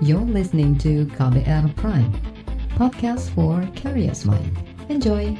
You're listening to KBR Prime, podcast for curious mind. Enjoy!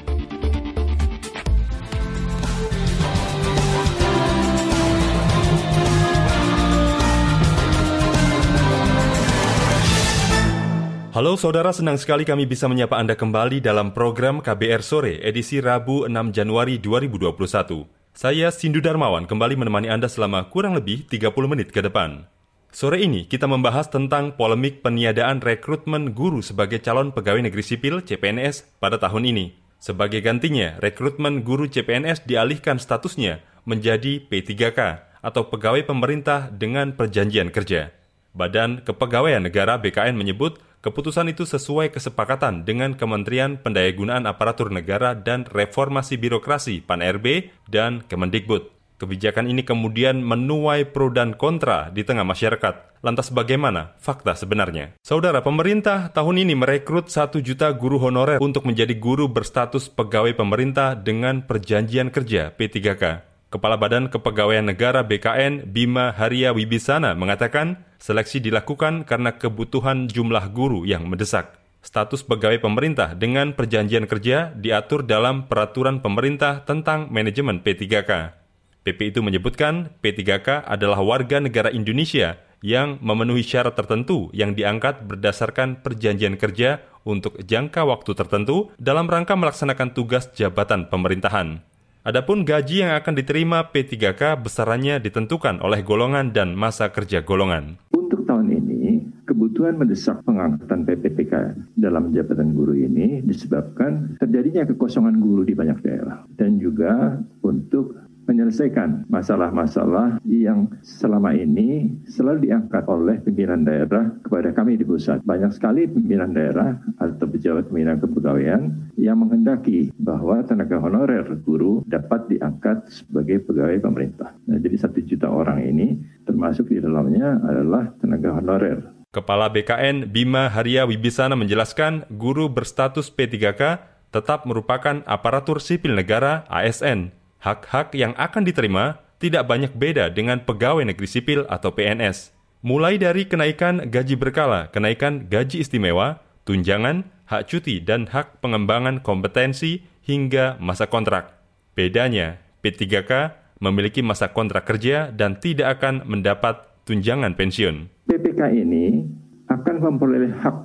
Halo saudara, senang sekali kami bisa menyapa Anda kembali dalam program KBR Sore, edisi Rabu 6 Januari 2021. Saya Sindu Darmawan kembali menemani Anda selama kurang lebih 30 menit ke depan. Sore ini kita membahas tentang polemik peniadaan rekrutmen guru sebagai calon pegawai negeri sipil CPNS pada tahun ini. Sebagai gantinya, rekrutmen guru CPNS dialihkan statusnya menjadi P3K atau pegawai pemerintah dengan perjanjian kerja. Badan Kepegawaian Negara BKN menyebut Keputusan itu sesuai kesepakatan dengan Kementerian Pendayagunaan Aparatur Negara dan Reformasi Birokrasi PAN-RB dan Kemendikbud. Kebijakan ini kemudian menuai pro dan kontra di tengah masyarakat. Lantas bagaimana fakta sebenarnya? Saudara, pemerintah tahun ini merekrut 1 juta guru honorer untuk menjadi guru berstatus pegawai pemerintah dengan perjanjian kerja P3K. Kepala Badan Kepegawaian Negara BKN Bima Haria Wibisana mengatakan seleksi dilakukan karena kebutuhan jumlah guru yang mendesak. Status pegawai pemerintah dengan perjanjian kerja diatur dalam peraturan pemerintah tentang manajemen P3K. PP itu menyebutkan P3K adalah warga negara Indonesia yang memenuhi syarat tertentu yang diangkat berdasarkan perjanjian kerja untuk jangka waktu tertentu dalam rangka melaksanakan tugas jabatan pemerintahan. Adapun gaji yang akan diterima P3K besarannya ditentukan oleh golongan dan masa kerja golongan. Untuk tahun ini, kebutuhan mendesak pengangkatan PPPK dalam jabatan guru ini disebabkan terjadinya kekosongan guru di banyak daerah dan juga untuk menyelesaikan masalah-masalah yang selama ini selalu diangkat oleh pimpinan daerah kepada kami di pusat. Banyak sekali pimpinan daerah atau pejabat pimpinan kepegawaian yang menghendaki bahwa tenaga honorer guru dapat diangkat sebagai pegawai pemerintah. Nah, jadi satu juta orang ini termasuk di dalamnya adalah tenaga honorer. Kepala BKN Bima Haria Wibisana menjelaskan guru berstatus P3K tetap merupakan aparatur sipil negara ASN hak-hak yang akan diterima tidak banyak beda dengan pegawai negeri sipil atau PNS. Mulai dari kenaikan gaji berkala, kenaikan gaji istimewa, tunjangan, hak cuti, dan hak pengembangan kompetensi hingga masa kontrak. Bedanya, P3K memiliki masa kontrak kerja dan tidak akan mendapat tunjangan pensiun. PPK ini akan memperoleh hak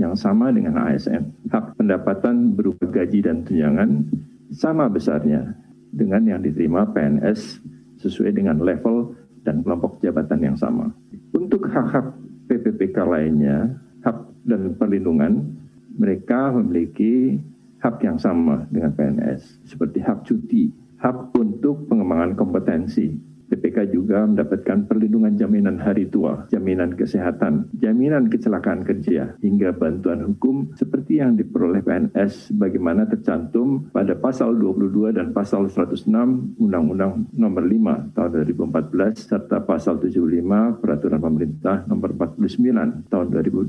yang sama dengan ASN. Hak pendapatan berupa gaji dan tunjangan sama besarnya dengan yang diterima PNS sesuai dengan level dan kelompok jabatan yang sama. Untuk hak-hak PPPK lainnya, hak dan perlindungan, mereka memiliki hak yang sama dengan PNS, seperti hak cuti, hak untuk pengembangan kompetensi, PPK juga mendapatkan perlindungan jaminan hari tua, jaminan kesehatan, jaminan kecelakaan kerja, hingga bantuan hukum seperti yang diperoleh PNS bagaimana tercantum pada pasal 22 dan pasal 106 Undang-Undang nomor 5 tahun 2014 serta pasal 75 Peraturan Pemerintah nomor 49 tahun 2018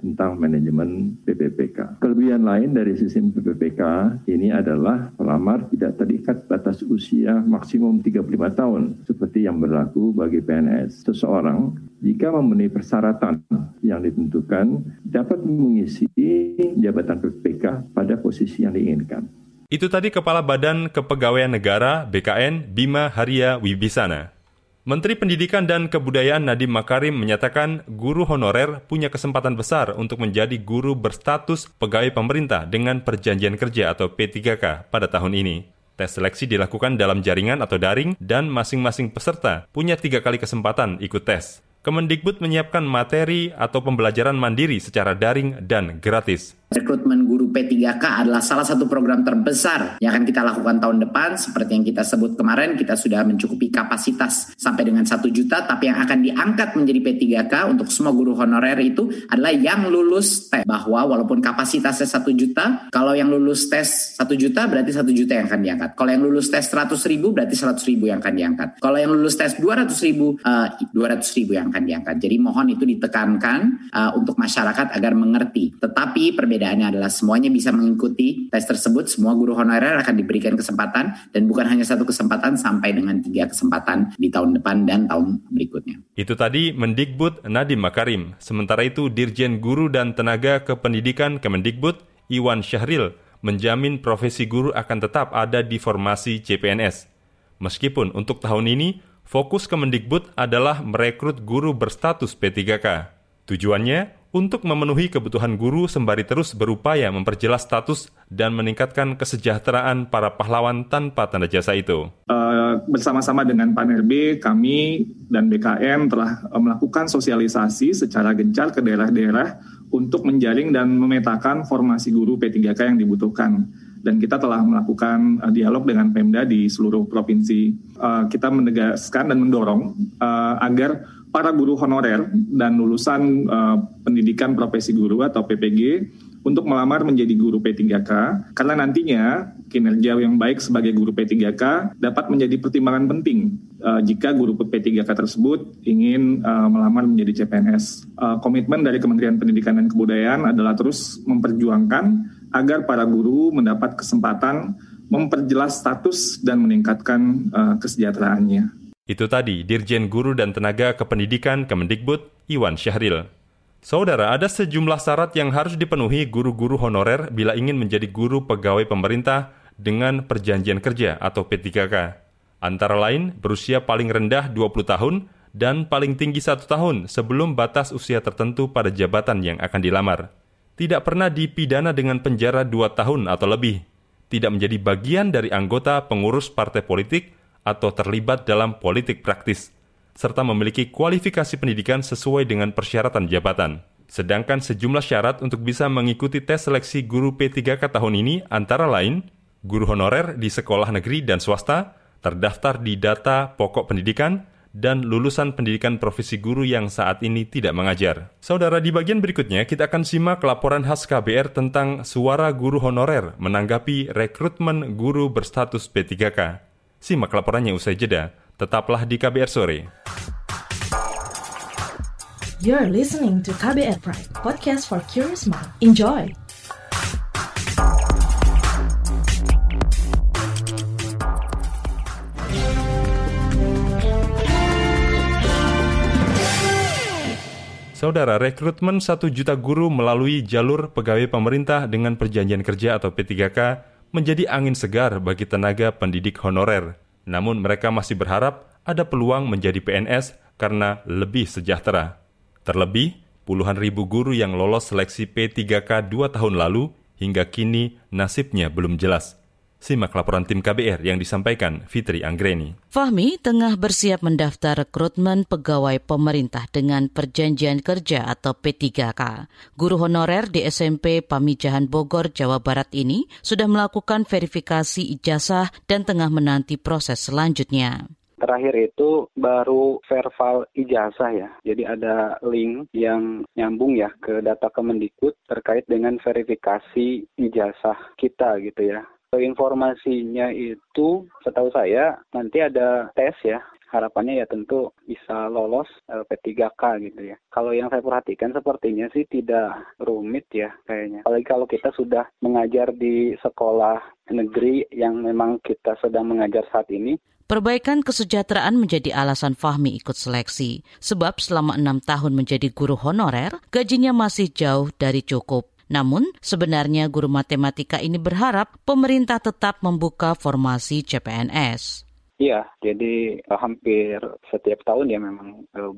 tentang manajemen PPPK. Kelebihan lain dari sistem PPPK ini adalah pelamar tidak terikat batas usia maksimum 35 tahun seperti yang berlaku bagi PNS. Seseorang jika memenuhi persyaratan yang ditentukan dapat mengisi jabatan PPK pada posisi yang diinginkan. Itu tadi Kepala Badan Kepegawaian Negara BKN Bima Haria Wibisana. Menteri Pendidikan dan Kebudayaan Nadiem Makarim menyatakan guru honorer punya kesempatan besar untuk menjadi guru berstatus pegawai pemerintah dengan perjanjian kerja atau P3K pada tahun ini. Tes seleksi dilakukan dalam jaringan atau daring dan masing-masing peserta punya tiga kali kesempatan ikut tes. Kemendikbud menyiapkan materi atau pembelajaran mandiri secara daring dan gratis. Rekrutmen guru P3K adalah salah satu program terbesar yang akan kita lakukan tahun depan. Seperti yang kita sebut kemarin, kita sudah mencukupi kapasitas sampai dengan 1 juta, tapi yang akan diangkat menjadi P3K untuk semua guru honorer itu adalah yang lulus tes. Bahwa walaupun kapasitasnya 1 juta, kalau yang lulus tes 1 juta berarti 1 juta yang akan diangkat. Kalau yang lulus tes 100 ribu berarti 100 ribu yang akan diangkat. Kalau yang lulus tes 200 ribu, uh, eh, 200 ribu yang akan diangkat. Jadi mohon itu ditekankan uh, untuk masyarakat agar mengerti. Tetapi perbedaan perbedaannya adalah semuanya bisa mengikuti tes tersebut, semua guru honorer akan diberikan kesempatan dan bukan hanya satu kesempatan sampai dengan tiga kesempatan di tahun depan dan tahun berikutnya. Itu tadi Mendikbud Nadiem Makarim. Sementara itu Dirjen Guru dan Tenaga Kependidikan Kemendikbud Iwan Syahril menjamin profesi guru akan tetap ada di formasi CPNS. Meskipun untuk tahun ini fokus Kemendikbud adalah merekrut guru berstatus P3K. Tujuannya untuk memenuhi kebutuhan guru sembari terus berupaya memperjelas status dan meningkatkan kesejahteraan para pahlawan tanpa tanda jasa itu. Uh, bersama-sama dengan Panel B, kami dan BKN telah uh, melakukan sosialisasi secara gencar ke daerah-daerah untuk menjaring dan memetakan formasi guru P3K yang dibutuhkan. Dan kita telah melakukan uh, dialog dengan Pemda di seluruh provinsi. Kita menegaskan dan mendorong agar para guru honorer dan lulusan uh, pendidikan profesi guru atau PPG untuk melamar menjadi guru P3K karena nantinya kinerja yang baik sebagai guru P3K dapat menjadi pertimbangan penting uh, jika guru P3K tersebut ingin uh, melamar menjadi CPNS. Uh, komitmen dari Kementerian Pendidikan dan Kebudayaan adalah terus memperjuangkan agar para guru mendapat kesempatan memperjelas status dan meningkatkan uh, kesejahteraannya. Itu tadi Dirjen Guru dan Tenaga Kependidikan Kemendikbud Iwan Syahril. Saudara, ada sejumlah syarat yang harus dipenuhi guru-guru honorer bila ingin menjadi guru pegawai pemerintah dengan perjanjian kerja atau P3K. Antara lain, berusia paling rendah 20 tahun dan paling tinggi satu tahun sebelum batas usia tertentu pada jabatan yang akan dilamar. Tidak pernah dipidana dengan penjara dua tahun atau lebih. Tidak menjadi bagian dari anggota pengurus partai politik atau terlibat dalam politik praktis, serta memiliki kualifikasi pendidikan sesuai dengan persyaratan jabatan. Sedangkan sejumlah syarat untuk bisa mengikuti tes seleksi guru P3K tahun ini antara lain, guru honorer di sekolah negeri dan swasta, terdaftar di data pokok pendidikan, dan lulusan pendidikan profesi guru yang saat ini tidak mengajar. Saudara, di bagian berikutnya kita akan simak laporan khas KBR tentang suara guru honorer menanggapi rekrutmen guru berstatus P3K. Simak laporannya usai jeda. Tetaplah di KBR Sore. You're listening to KBR Pride, podcast for curious mind. Enjoy! Saudara, rekrutmen 1 juta guru melalui jalur pegawai pemerintah dengan perjanjian kerja atau P3K menjadi angin segar bagi tenaga pendidik honorer. Namun mereka masih berharap ada peluang menjadi PNS karena lebih sejahtera. Terlebih, puluhan ribu guru yang lolos seleksi P3K dua tahun lalu hingga kini nasibnya belum jelas. Simak laporan tim KBR yang disampaikan Fitri Anggreni. Fahmi tengah bersiap mendaftar rekrutmen pegawai pemerintah dengan perjanjian kerja atau P3K. Guru honorer di SMP Pamijahan Bogor, Jawa Barat ini sudah melakukan verifikasi ijazah dan tengah menanti proses selanjutnya terakhir itu baru verbal ijazah ya. Jadi ada link yang nyambung ya ke data Kemendikbud terkait dengan verifikasi ijazah kita gitu ya. Informasinya itu setahu saya nanti ada tes ya harapannya ya tentu bisa lolos eh, P3K gitu ya. Kalau yang saya perhatikan sepertinya sih tidak rumit ya kayaknya. Apalagi kalau kita sudah mengajar di sekolah negeri yang memang kita sedang mengajar saat ini. Perbaikan kesejahteraan menjadi alasan Fahmi ikut seleksi. Sebab selama enam tahun menjadi guru honorer, gajinya masih jauh dari cukup. Namun, sebenarnya guru matematika ini berharap pemerintah tetap membuka formasi CPNS. Iya, jadi uh, hampir setiap tahun ya memang uh,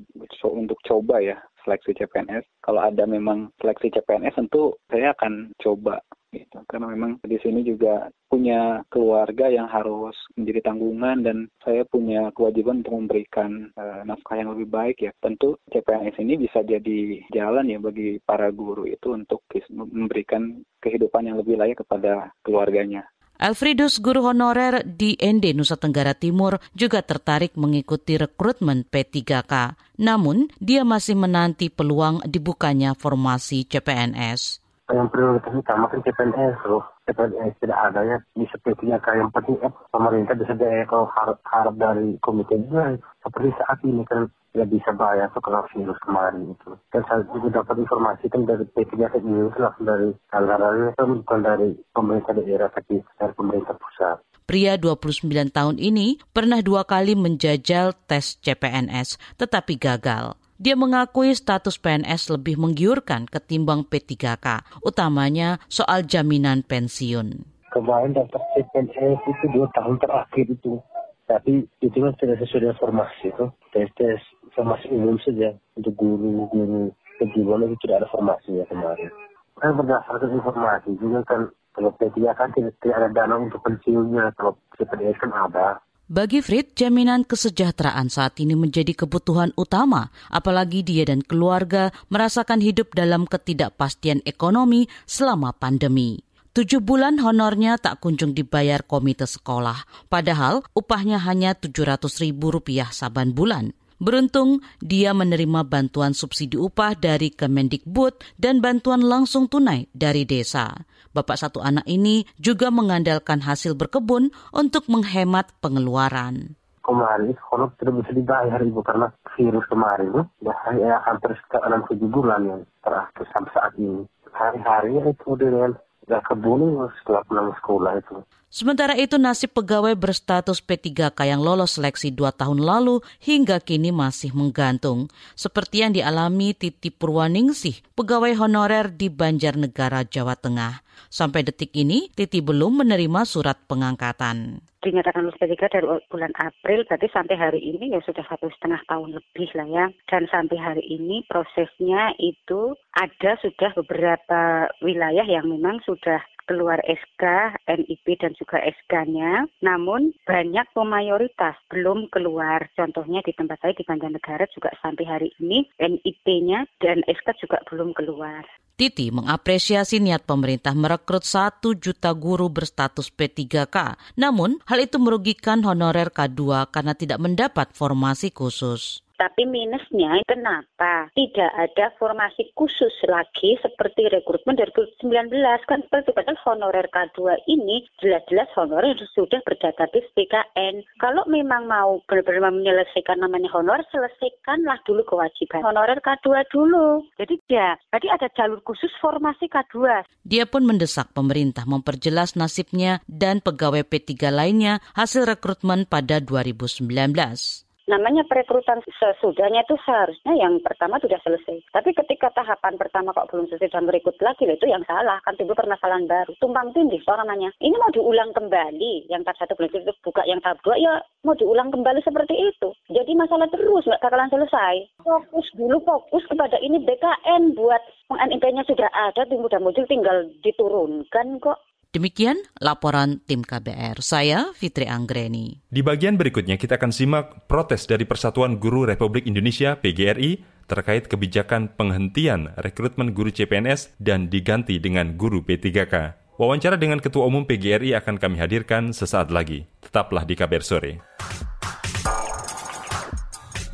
untuk coba ya seleksi CPNS. Kalau ada memang seleksi CPNS tentu saya akan coba gitu karena memang di sini juga punya keluarga yang harus menjadi tanggungan dan saya punya kewajiban untuk memberikan uh, nafkah yang lebih baik ya tentu CPNS ini bisa jadi jalan ya bagi para guru itu untuk memberikan kehidupan yang lebih layak kepada keluarganya. Alfredus, guru honorer di ND Nusa Tenggara Timur, juga tertarik mengikuti rekrutmen P3K. Namun, dia masih menanti peluang dibukanya formasi CPNS. Yang prioritas utama kan CPNS loh. CPNS tidak ada ya di sepertinya kayak yang penting eh, pemerintah bisa daya kalau harap, harap dari komite juga seperti saat ini kan tidak bisa bayar tuh kalau virus kemarin itu. Dan saya juga dapat informasi kan dari P3 ini itu langsung dari anggarannya kan bukan dari pemerintah daerah tapi dari pemerintah pusat. Pria 29 tahun ini pernah dua kali menjajal tes CPNS tetapi gagal. Dia mengakui status PNS lebih menggiurkan ketimbang P3K, utamanya soal jaminan pensiun. Kemarin dapat CPNS itu dua tahun terakhir itu. Tapi itu kan tidak sesuai formasi itu. Tes-tes formasi umum saja untuk guru-guru kejiwaan itu tidak ada formasi ya kemarin. Kan berdasarkan informasi juga kan kalau P3 kan tidak, tidak ada dana untuk pensiunnya, kalau CPNS kan ada. Bagi Frit, jaminan kesejahteraan saat ini menjadi kebutuhan utama, apalagi dia dan keluarga merasakan hidup dalam ketidakpastian ekonomi selama pandemi. Tujuh bulan honornya tak kunjung dibayar komite sekolah, padahal upahnya hanya Rp700 ribu rupiah saban bulan. Beruntung, dia menerima bantuan subsidi upah dari Kemendikbud dan bantuan langsung tunai dari desa. Bapak satu anak ini juga mengandalkan hasil berkebun untuk menghemat pengeluaran. Kemarin honor tidak bisa dibayar ibu karena virus kemarin ya, ya hampir enam tujuh bulan yang terakhir sampai saat ini. Hari-harinya itu dengan ya kebun setelah pulang sekolah itu. Sementara itu nasib pegawai berstatus P3K yang lolos seleksi dua tahun lalu hingga kini masih menggantung. Seperti yang dialami Titi Purwaningsih, pegawai honorer di Banjarnegara, Jawa Tengah. Sampai detik ini, Titi belum menerima surat pengangkatan dinyatakan lulus P3 dari bulan April, berarti sampai hari ini ya sudah satu setengah tahun lebih lah ya. Dan sampai hari ini prosesnya itu ada sudah beberapa wilayah yang memang sudah keluar SK, NIP dan juga SK-nya. Namun banyak pemayoritas belum keluar. Contohnya di tempat saya di Banjarnegara juga sampai hari ini NIP-nya dan SK juga belum keluar. Titi mengapresiasi niat pemerintah merekrut satu juta guru berstatus P3K. Namun, hal itu merugikan honorer K2 karena tidak mendapat formasi khusus. Tapi minusnya kenapa tidak ada formasi khusus lagi seperti rekrutmen dari 2019 kan seperti padahal honorer K2 ini jelas-jelas honorer sudah berdatabase PKN. Kalau memang mau benar-benar menyelesaikan namanya honor, selesaikanlah dulu kewajiban honorer K2 dulu. Jadi ya, tadi ada jalur khusus formasi K2. Dia pun mendesak pemerintah memperjelas nasibnya dan pegawai P3 lainnya hasil rekrutmen pada 2019 namanya perekrutan sesudahnya itu seharusnya yang pertama sudah selesai. Tapi ketika tahapan pertama kok belum selesai dan merekrut lagi, itu yang salah. Kan timbul permasalahan baru. Tumpang tindih so namanya. Ini mau diulang kembali. Yang tahap satu belum itu buka yang tahap dua, ya mau diulang kembali seperti itu. Jadi masalah terus, nggak bakalan selesai. Fokus dulu, fokus kepada ini BKN buat NIP-nya sudah ada, mudah muncul tinggal diturunkan kok. Demikian laporan tim KBR. Saya Fitri Anggreni. Di bagian berikutnya kita akan simak protes dari Persatuan Guru Republik Indonesia PGRI terkait kebijakan penghentian rekrutmen guru CPNS dan diganti dengan guru P3K. Wawancara dengan Ketua Umum PGRI akan kami hadirkan sesaat lagi. Tetaplah di KBR Sore.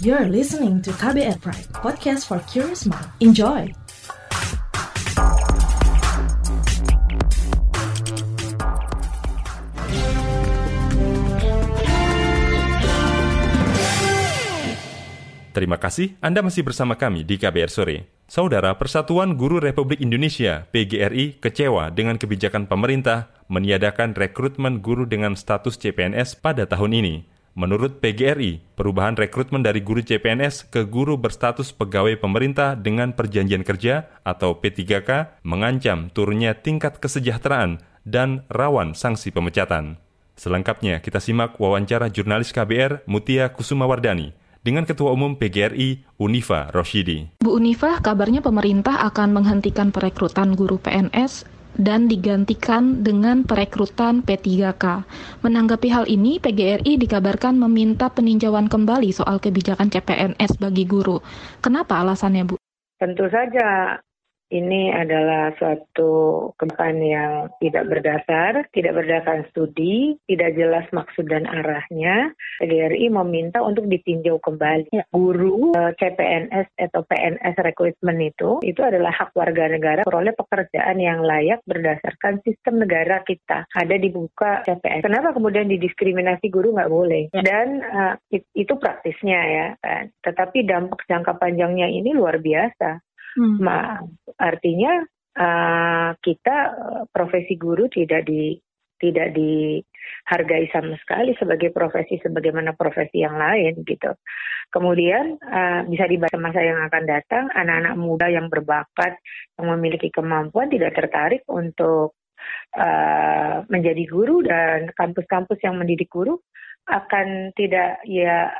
You're listening to KBR Pride, podcast for curious mind. Enjoy! Terima kasih Anda masih bersama kami di KBR Sore. Saudara Persatuan Guru Republik Indonesia PGRI kecewa dengan kebijakan pemerintah meniadakan rekrutmen guru dengan status CPNS pada tahun ini. Menurut PGRI, perubahan rekrutmen dari guru CPNS ke guru berstatus pegawai pemerintah dengan perjanjian kerja atau P3K mengancam turunnya tingkat kesejahteraan dan rawan sanksi pemecatan. Selengkapnya kita simak wawancara jurnalis KBR Mutia Kusumawardani dengan Ketua Umum PGRI Unifa Roshidi. Bu Unifa, kabarnya pemerintah akan menghentikan perekrutan guru PNS dan digantikan dengan perekrutan P3K. Menanggapi hal ini, PGRI dikabarkan meminta peninjauan kembali soal kebijakan CPNS bagi guru. Kenapa alasannya, Bu? Tentu saja ini adalah suatu kebijakan yang tidak berdasar, tidak berdasarkan studi, tidak jelas maksud dan arahnya. PGRI meminta untuk ditinjau kembali. Ya. Guru eh, CPNS atau PNS rekrutmen itu, itu adalah hak warga negara peroleh pekerjaan yang layak berdasarkan sistem negara kita. Ada dibuka CPNS. Kenapa kemudian didiskriminasi guru nggak boleh? Ya. Dan uh, itu praktisnya ya. Kan? Tetapi dampak jangka panjangnya ini luar biasa Hmm. Ma, artinya uh, kita uh, profesi guru tidak di tidak dihargai sama sekali sebagai profesi sebagaimana profesi yang lain gitu. Kemudian uh, bisa dibaca masa yang akan datang anak-anak muda yang berbakat yang memiliki kemampuan tidak tertarik untuk uh, menjadi guru dan kampus-kampus yang mendidik guru akan tidak ya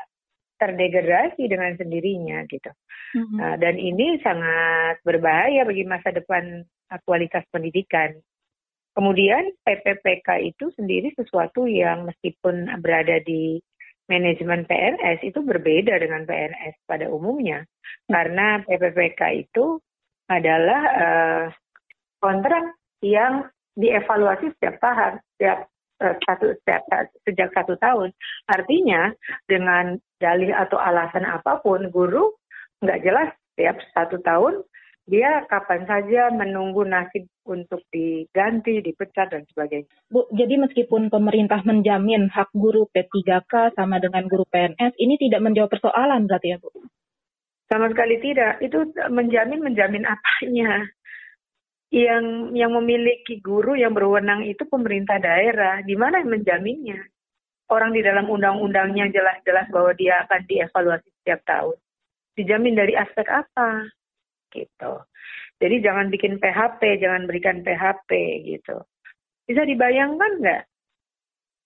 terdegradasi dengan sendirinya gitu. Mm-hmm. Uh, dan ini sangat berbahaya bagi masa depan kualitas pendidikan. Kemudian PPPK itu sendiri sesuatu yang meskipun berada di manajemen PNS itu berbeda dengan PNS pada umumnya. Karena PPPK itu adalah uh, kontrak yang dievaluasi setiap tahun, setiap Eh, satu sejak satu tahun. Artinya dengan dalih atau alasan apa pun guru nggak jelas setiap satu tahun dia kapan saja menunggu nasib untuk diganti, dipecat dan sebagainya. Bu, jadi meskipun pemerintah menjamin hak guru P3K sama dengan guru PNS, ini tidak menjawab persoalan berarti ya Bu? Sama sekali tidak. Itu menjamin menjamin apanya? yang yang memiliki guru yang berwenang itu pemerintah daerah. Di mana yang menjaminnya? Orang di dalam undang-undangnya jelas-jelas bahwa dia akan dievaluasi setiap tahun. Dijamin dari aspek apa? Gitu. Jadi jangan bikin PHP, jangan berikan PHP gitu. Bisa dibayangkan nggak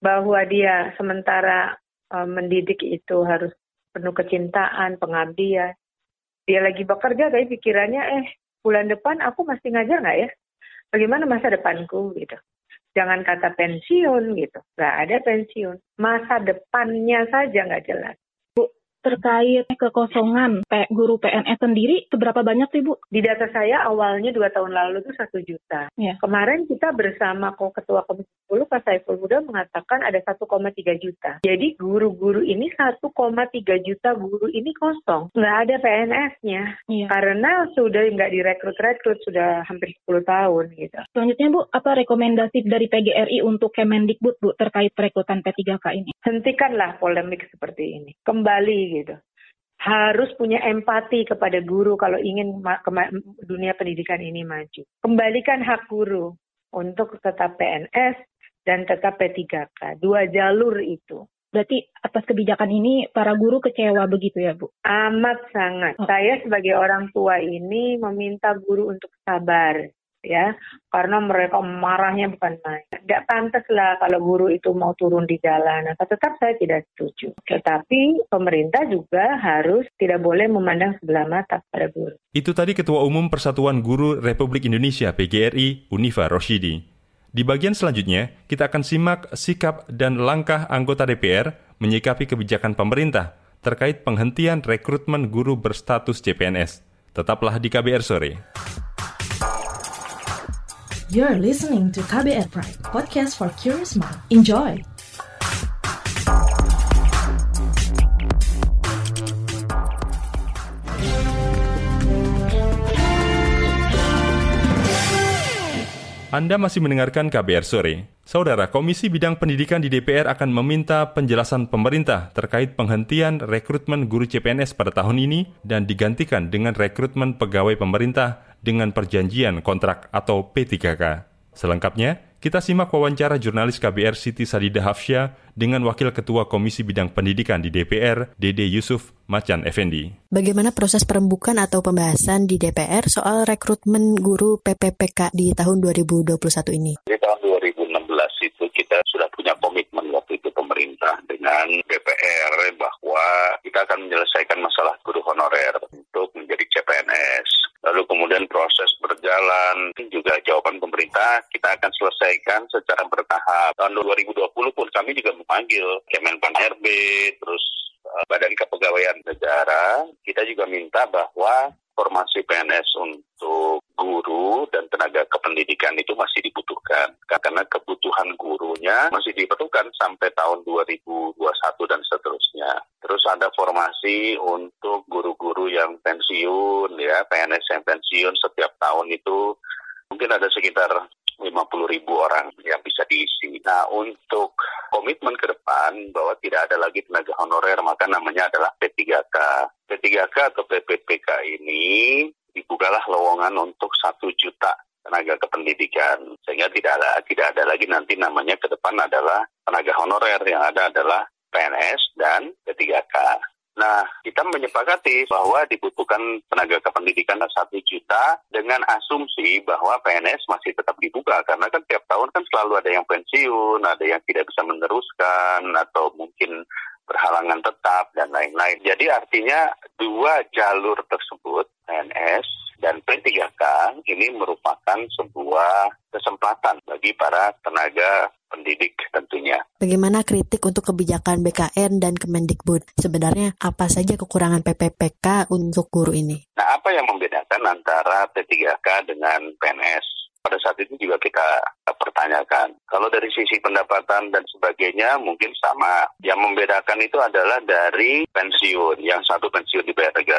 bahwa dia sementara uh, mendidik itu harus penuh kecintaan, pengabdian. Dia lagi bekerja tapi pikirannya eh bulan depan aku masih ngajar nggak ya? Bagaimana masa depanku gitu? Jangan kata pensiun gitu, nggak ada pensiun. Masa depannya saja nggak jelas terkait kekosongan guru PNS sendiri seberapa banyak sih Bu? Di data saya awalnya dua tahun lalu itu satu juta. Ya. Kemarin kita bersama kok Ketua Komisi 10 Pak Saiful Huda mengatakan ada 1,3 juta. Jadi guru-guru ini 1,3 juta guru ini kosong. Nggak ada PNS-nya. Ya. Karena sudah nggak direkrut-rekrut sudah hampir 10 tahun gitu. Selanjutnya Bu, apa rekomendasi dari PGRI untuk Kemendikbud Bu terkait perekrutan P3K ini? Hentikanlah polemik seperti ini. Kembali gitu. Harus punya empati kepada guru kalau ingin dunia pendidikan ini maju. Kembalikan hak guru untuk tetap PNS dan tetap P3K. Dua jalur itu. Berarti atas kebijakan ini para guru kecewa begitu ya Bu? Amat sangat. Oh. Saya sebagai orang tua ini meminta guru untuk sabar ya karena mereka marahnya bukan main. Tidak pantas lah kalau guru itu mau turun di jalan. Nah, tetap saya tidak setuju. Tetapi pemerintah juga harus tidak boleh memandang sebelah mata pada guru. Itu tadi Ketua Umum Persatuan Guru Republik Indonesia PGRI Unifa Roshidi. Di bagian selanjutnya, kita akan simak sikap dan langkah anggota DPR menyikapi kebijakan pemerintah terkait penghentian rekrutmen guru berstatus CPNS. Tetaplah di KBR sore. You're listening to KBR Pride, podcast for curious mind. Enjoy! Anda masih mendengarkan KBR Sore. Saudara, Komisi Bidang Pendidikan di DPR akan meminta penjelasan pemerintah terkait penghentian rekrutmen guru CPNS pada tahun ini dan digantikan dengan rekrutmen pegawai pemerintah dengan perjanjian kontrak atau P3K. Selengkapnya, kita simak wawancara jurnalis KBR Siti Sadida Hafsya dengan Wakil Ketua Komisi Bidang Pendidikan di DPR, Dede Yusuf Macan Effendi. Bagaimana proses perembukan atau pembahasan di DPR soal rekrutmen guru PPPK di tahun 2021 ini? Di tahun 2016 itu kita sudah punya komitmen waktu itu pemerintah dengan DPR bahwa kita akan menyelesaikan masalah guru honorer untuk menjadi CPNS lalu kemudian proses berjalan juga jawaban pemerintah kita akan selesaikan secara bertahap. Tahun 2020 pun kami juga memanggil Kemenpan RB, terus eh, Badan Kepegawaian Negara, kita juga minta bahwa formasi PNS untuk guru pendidikan itu masih dibutuhkan karena kebutuhan gurunya masih diperlukan sampai tahun 2021 dan seterusnya. Terus ada formasi untuk guru-guru yang pensiun ya, PNS yang pensiun setiap tahun itu mungkin ada sekitar 50 ribu orang yang bisa diisi. Nah, untuk komitmen ke depan bahwa tidak ada lagi tenaga honorer, maka namanya adalah P3K. P3K atau PPPK ini dibukalah lowongan untuk satu juta tenaga kependidikan sehingga tidak ada tidak ada lagi nanti namanya ke depan adalah tenaga honorer yang ada adalah PNS dan P3K. Nah, kita menyepakati bahwa dibutuhkan tenaga kependidikan satu juta dengan asumsi bahwa PNS masih tetap dibuka karena kan tiap tahun kan selalu ada yang pensiun, ada yang tidak bisa meneruskan atau mungkin berhalangan tetap dan lain-lain. Jadi artinya dua jalur tersebut PNS dan P3K ini merupakan sebuah kesempatan bagi para tenaga pendidik tentunya. Bagaimana kritik untuk kebijakan BKN dan Kemendikbud? Sebenarnya apa saja kekurangan PPPK untuk guru ini? Nah, apa yang membedakan antara P3K dengan PNS? pada saat itu juga kita pertanyakan. Kalau dari sisi pendapatan dan sebagainya mungkin sama. Yang membedakan itu adalah dari pensiun. Yang satu pensiun dibayar negara,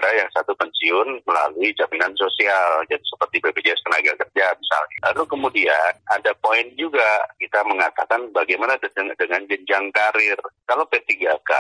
pensiun melalui jaminan sosial. Jadi seperti BPJS Tenaga Kerja misalnya. Lalu kemudian ada poin juga kita mengatakan bagaimana dengan jenjang karir. Kalau P3K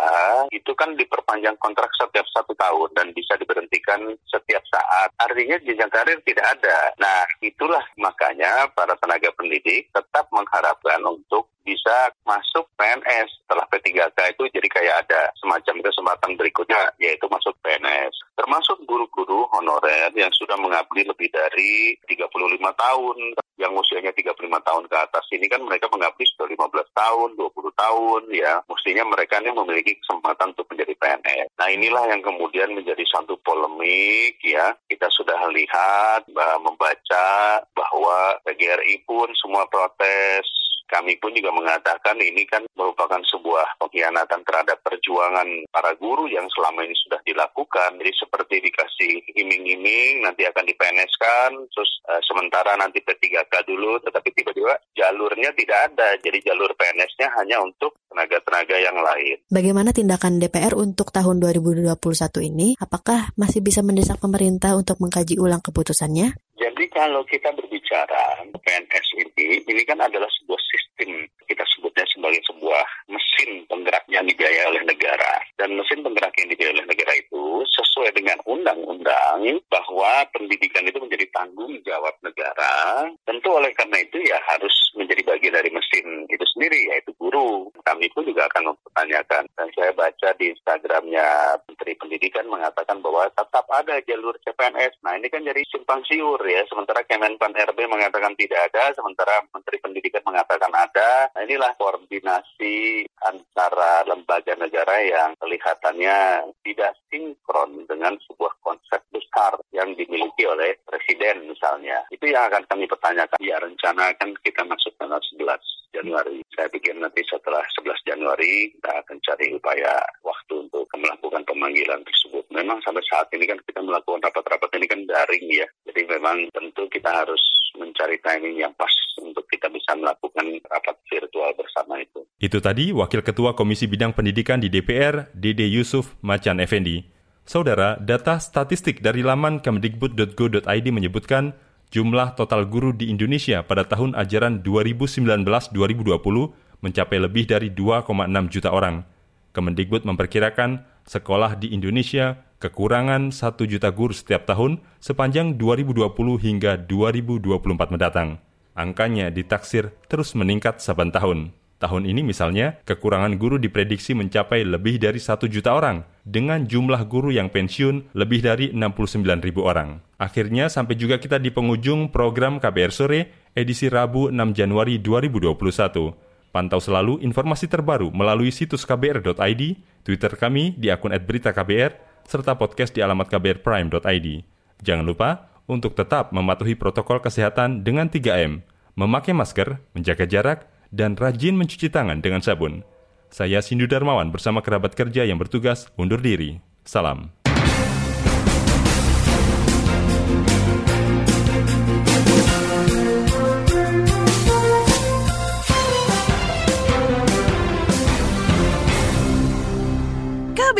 itu kan diperpanjang kontrak setiap satu tahun dan bisa diberhentikan setiap saat. Artinya jenjang karir tidak ada. Nah itulah makanya para tenaga pendidik tetap mengharapkan untuk bisa masuk PNS setelah P3K itu jadi kayak ada semacam kesempatan berikutnya yaitu masuk PNS. Termasuk guru-guru honorer yang sudah mengabdi lebih dari 35 tahun. Yang usianya 35 tahun ke atas ini kan mereka mengabdi sudah 15 tahun, 20 tahun ya. Mestinya mereka ini memiliki kesempatan untuk menjadi PNS. Nah inilah yang kemudian menjadi satu polemik ya. Kita sudah lihat, membaca bahwa PGRI pun semua protes kami pun juga mengatakan ini kan merupakan sebuah pengkhianatan terhadap perjuangan para guru yang selama ini sudah dilakukan. Jadi seperti dikasih iming-iming, nanti akan dipeneskan, terus uh, sementara nanti P3K dulu, tetapi tiba-tiba jalurnya tidak ada. Jadi jalur PNS-nya hanya untuk tenaga-tenaga yang lain. Bagaimana tindakan DPR untuk tahun 2021 ini? Apakah masih bisa mendesak pemerintah untuk mengkaji ulang keputusannya? Jadi kalau kita berbicara PNS ini, ini kan adalah sebuah sistem kita sebutnya sebagai sebuah mesin penggerak yang dibiayai oleh negara. Dan mesin penggerak yang dibiayai oleh negara itu sesuai dengan undang-undang bahwa pendidikan itu menjadi tanggung jawab negara. Tentu oleh karena itu ya harus menjadi bagian dari mesin itu sendiri, yaitu guru. Kami pun juga akan mempertanyakan. Dan saya baca di Instagramnya Menteri Pendidikan mengatakan bahwa tetap ada jalur CPNS. Nah ini kan jadi simpang siur ya. Sementara Kemenpan RB mengatakan tidak ada, sementara Menteri Pendidikan mengatakan ada. Nah inilah koordinasi antara lembaga negara yang kelihatannya tidak sinkron dengan sebuah konsep besar yang dimiliki oleh Presiden misalnya. Itu yang akan kami pertanyakan. Ya rencana kan kita masuk tanggal 11 Januari. Saya pikir nanti setelah 11 Januari kita akan cari upaya waktu untuk melakukan pemanggilan tersebut. Memang sampai saat ini kan kita melakukan rapat-rapat ini kan daring ya. Kita harus mencari timing yang pas untuk kita bisa melakukan rapat virtual bersama itu. Itu tadi Wakil Ketua Komisi Bidang Pendidikan di DPR, Dede Yusuf Macan Effendi. Saudara, data statistik dari laman kemdikbud.go.id menyebutkan jumlah total guru di Indonesia pada tahun ajaran 2019-2020 mencapai lebih dari 2,6 juta orang. Kemendikbud memperkirakan sekolah di Indonesia kekurangan 1 juta guru setiap tahun sepanjang 2020 hingga 2024 mendatang. Angkanya ditaksir terus meningkat saban tahun. Tahun ini misalnya, kekurangan guru diprediksi mencapai lebih dari 1 juta orang, dengan jumlah guru yang pensiun lebih dari 69 ribu orang. Akhirnya sampai juga kita di penghujung program KBR Sore edisi Rabu 6 Januari 2021. Pantau selalu informasi terbaru melalui situs kbr.id, Twitter kami di akun @beritaKBR, serta podcast di alamat kbrprime.id. Jangan lupa untuk tetap mematuhi protokol kesehatan dengan 3M, memakai masker, menjaga jarak, dan rajin mencuci tangan dengan sabun. Saya Sindu Darmawan bersama kerabat kerja yang bertugas undur diri. Salam.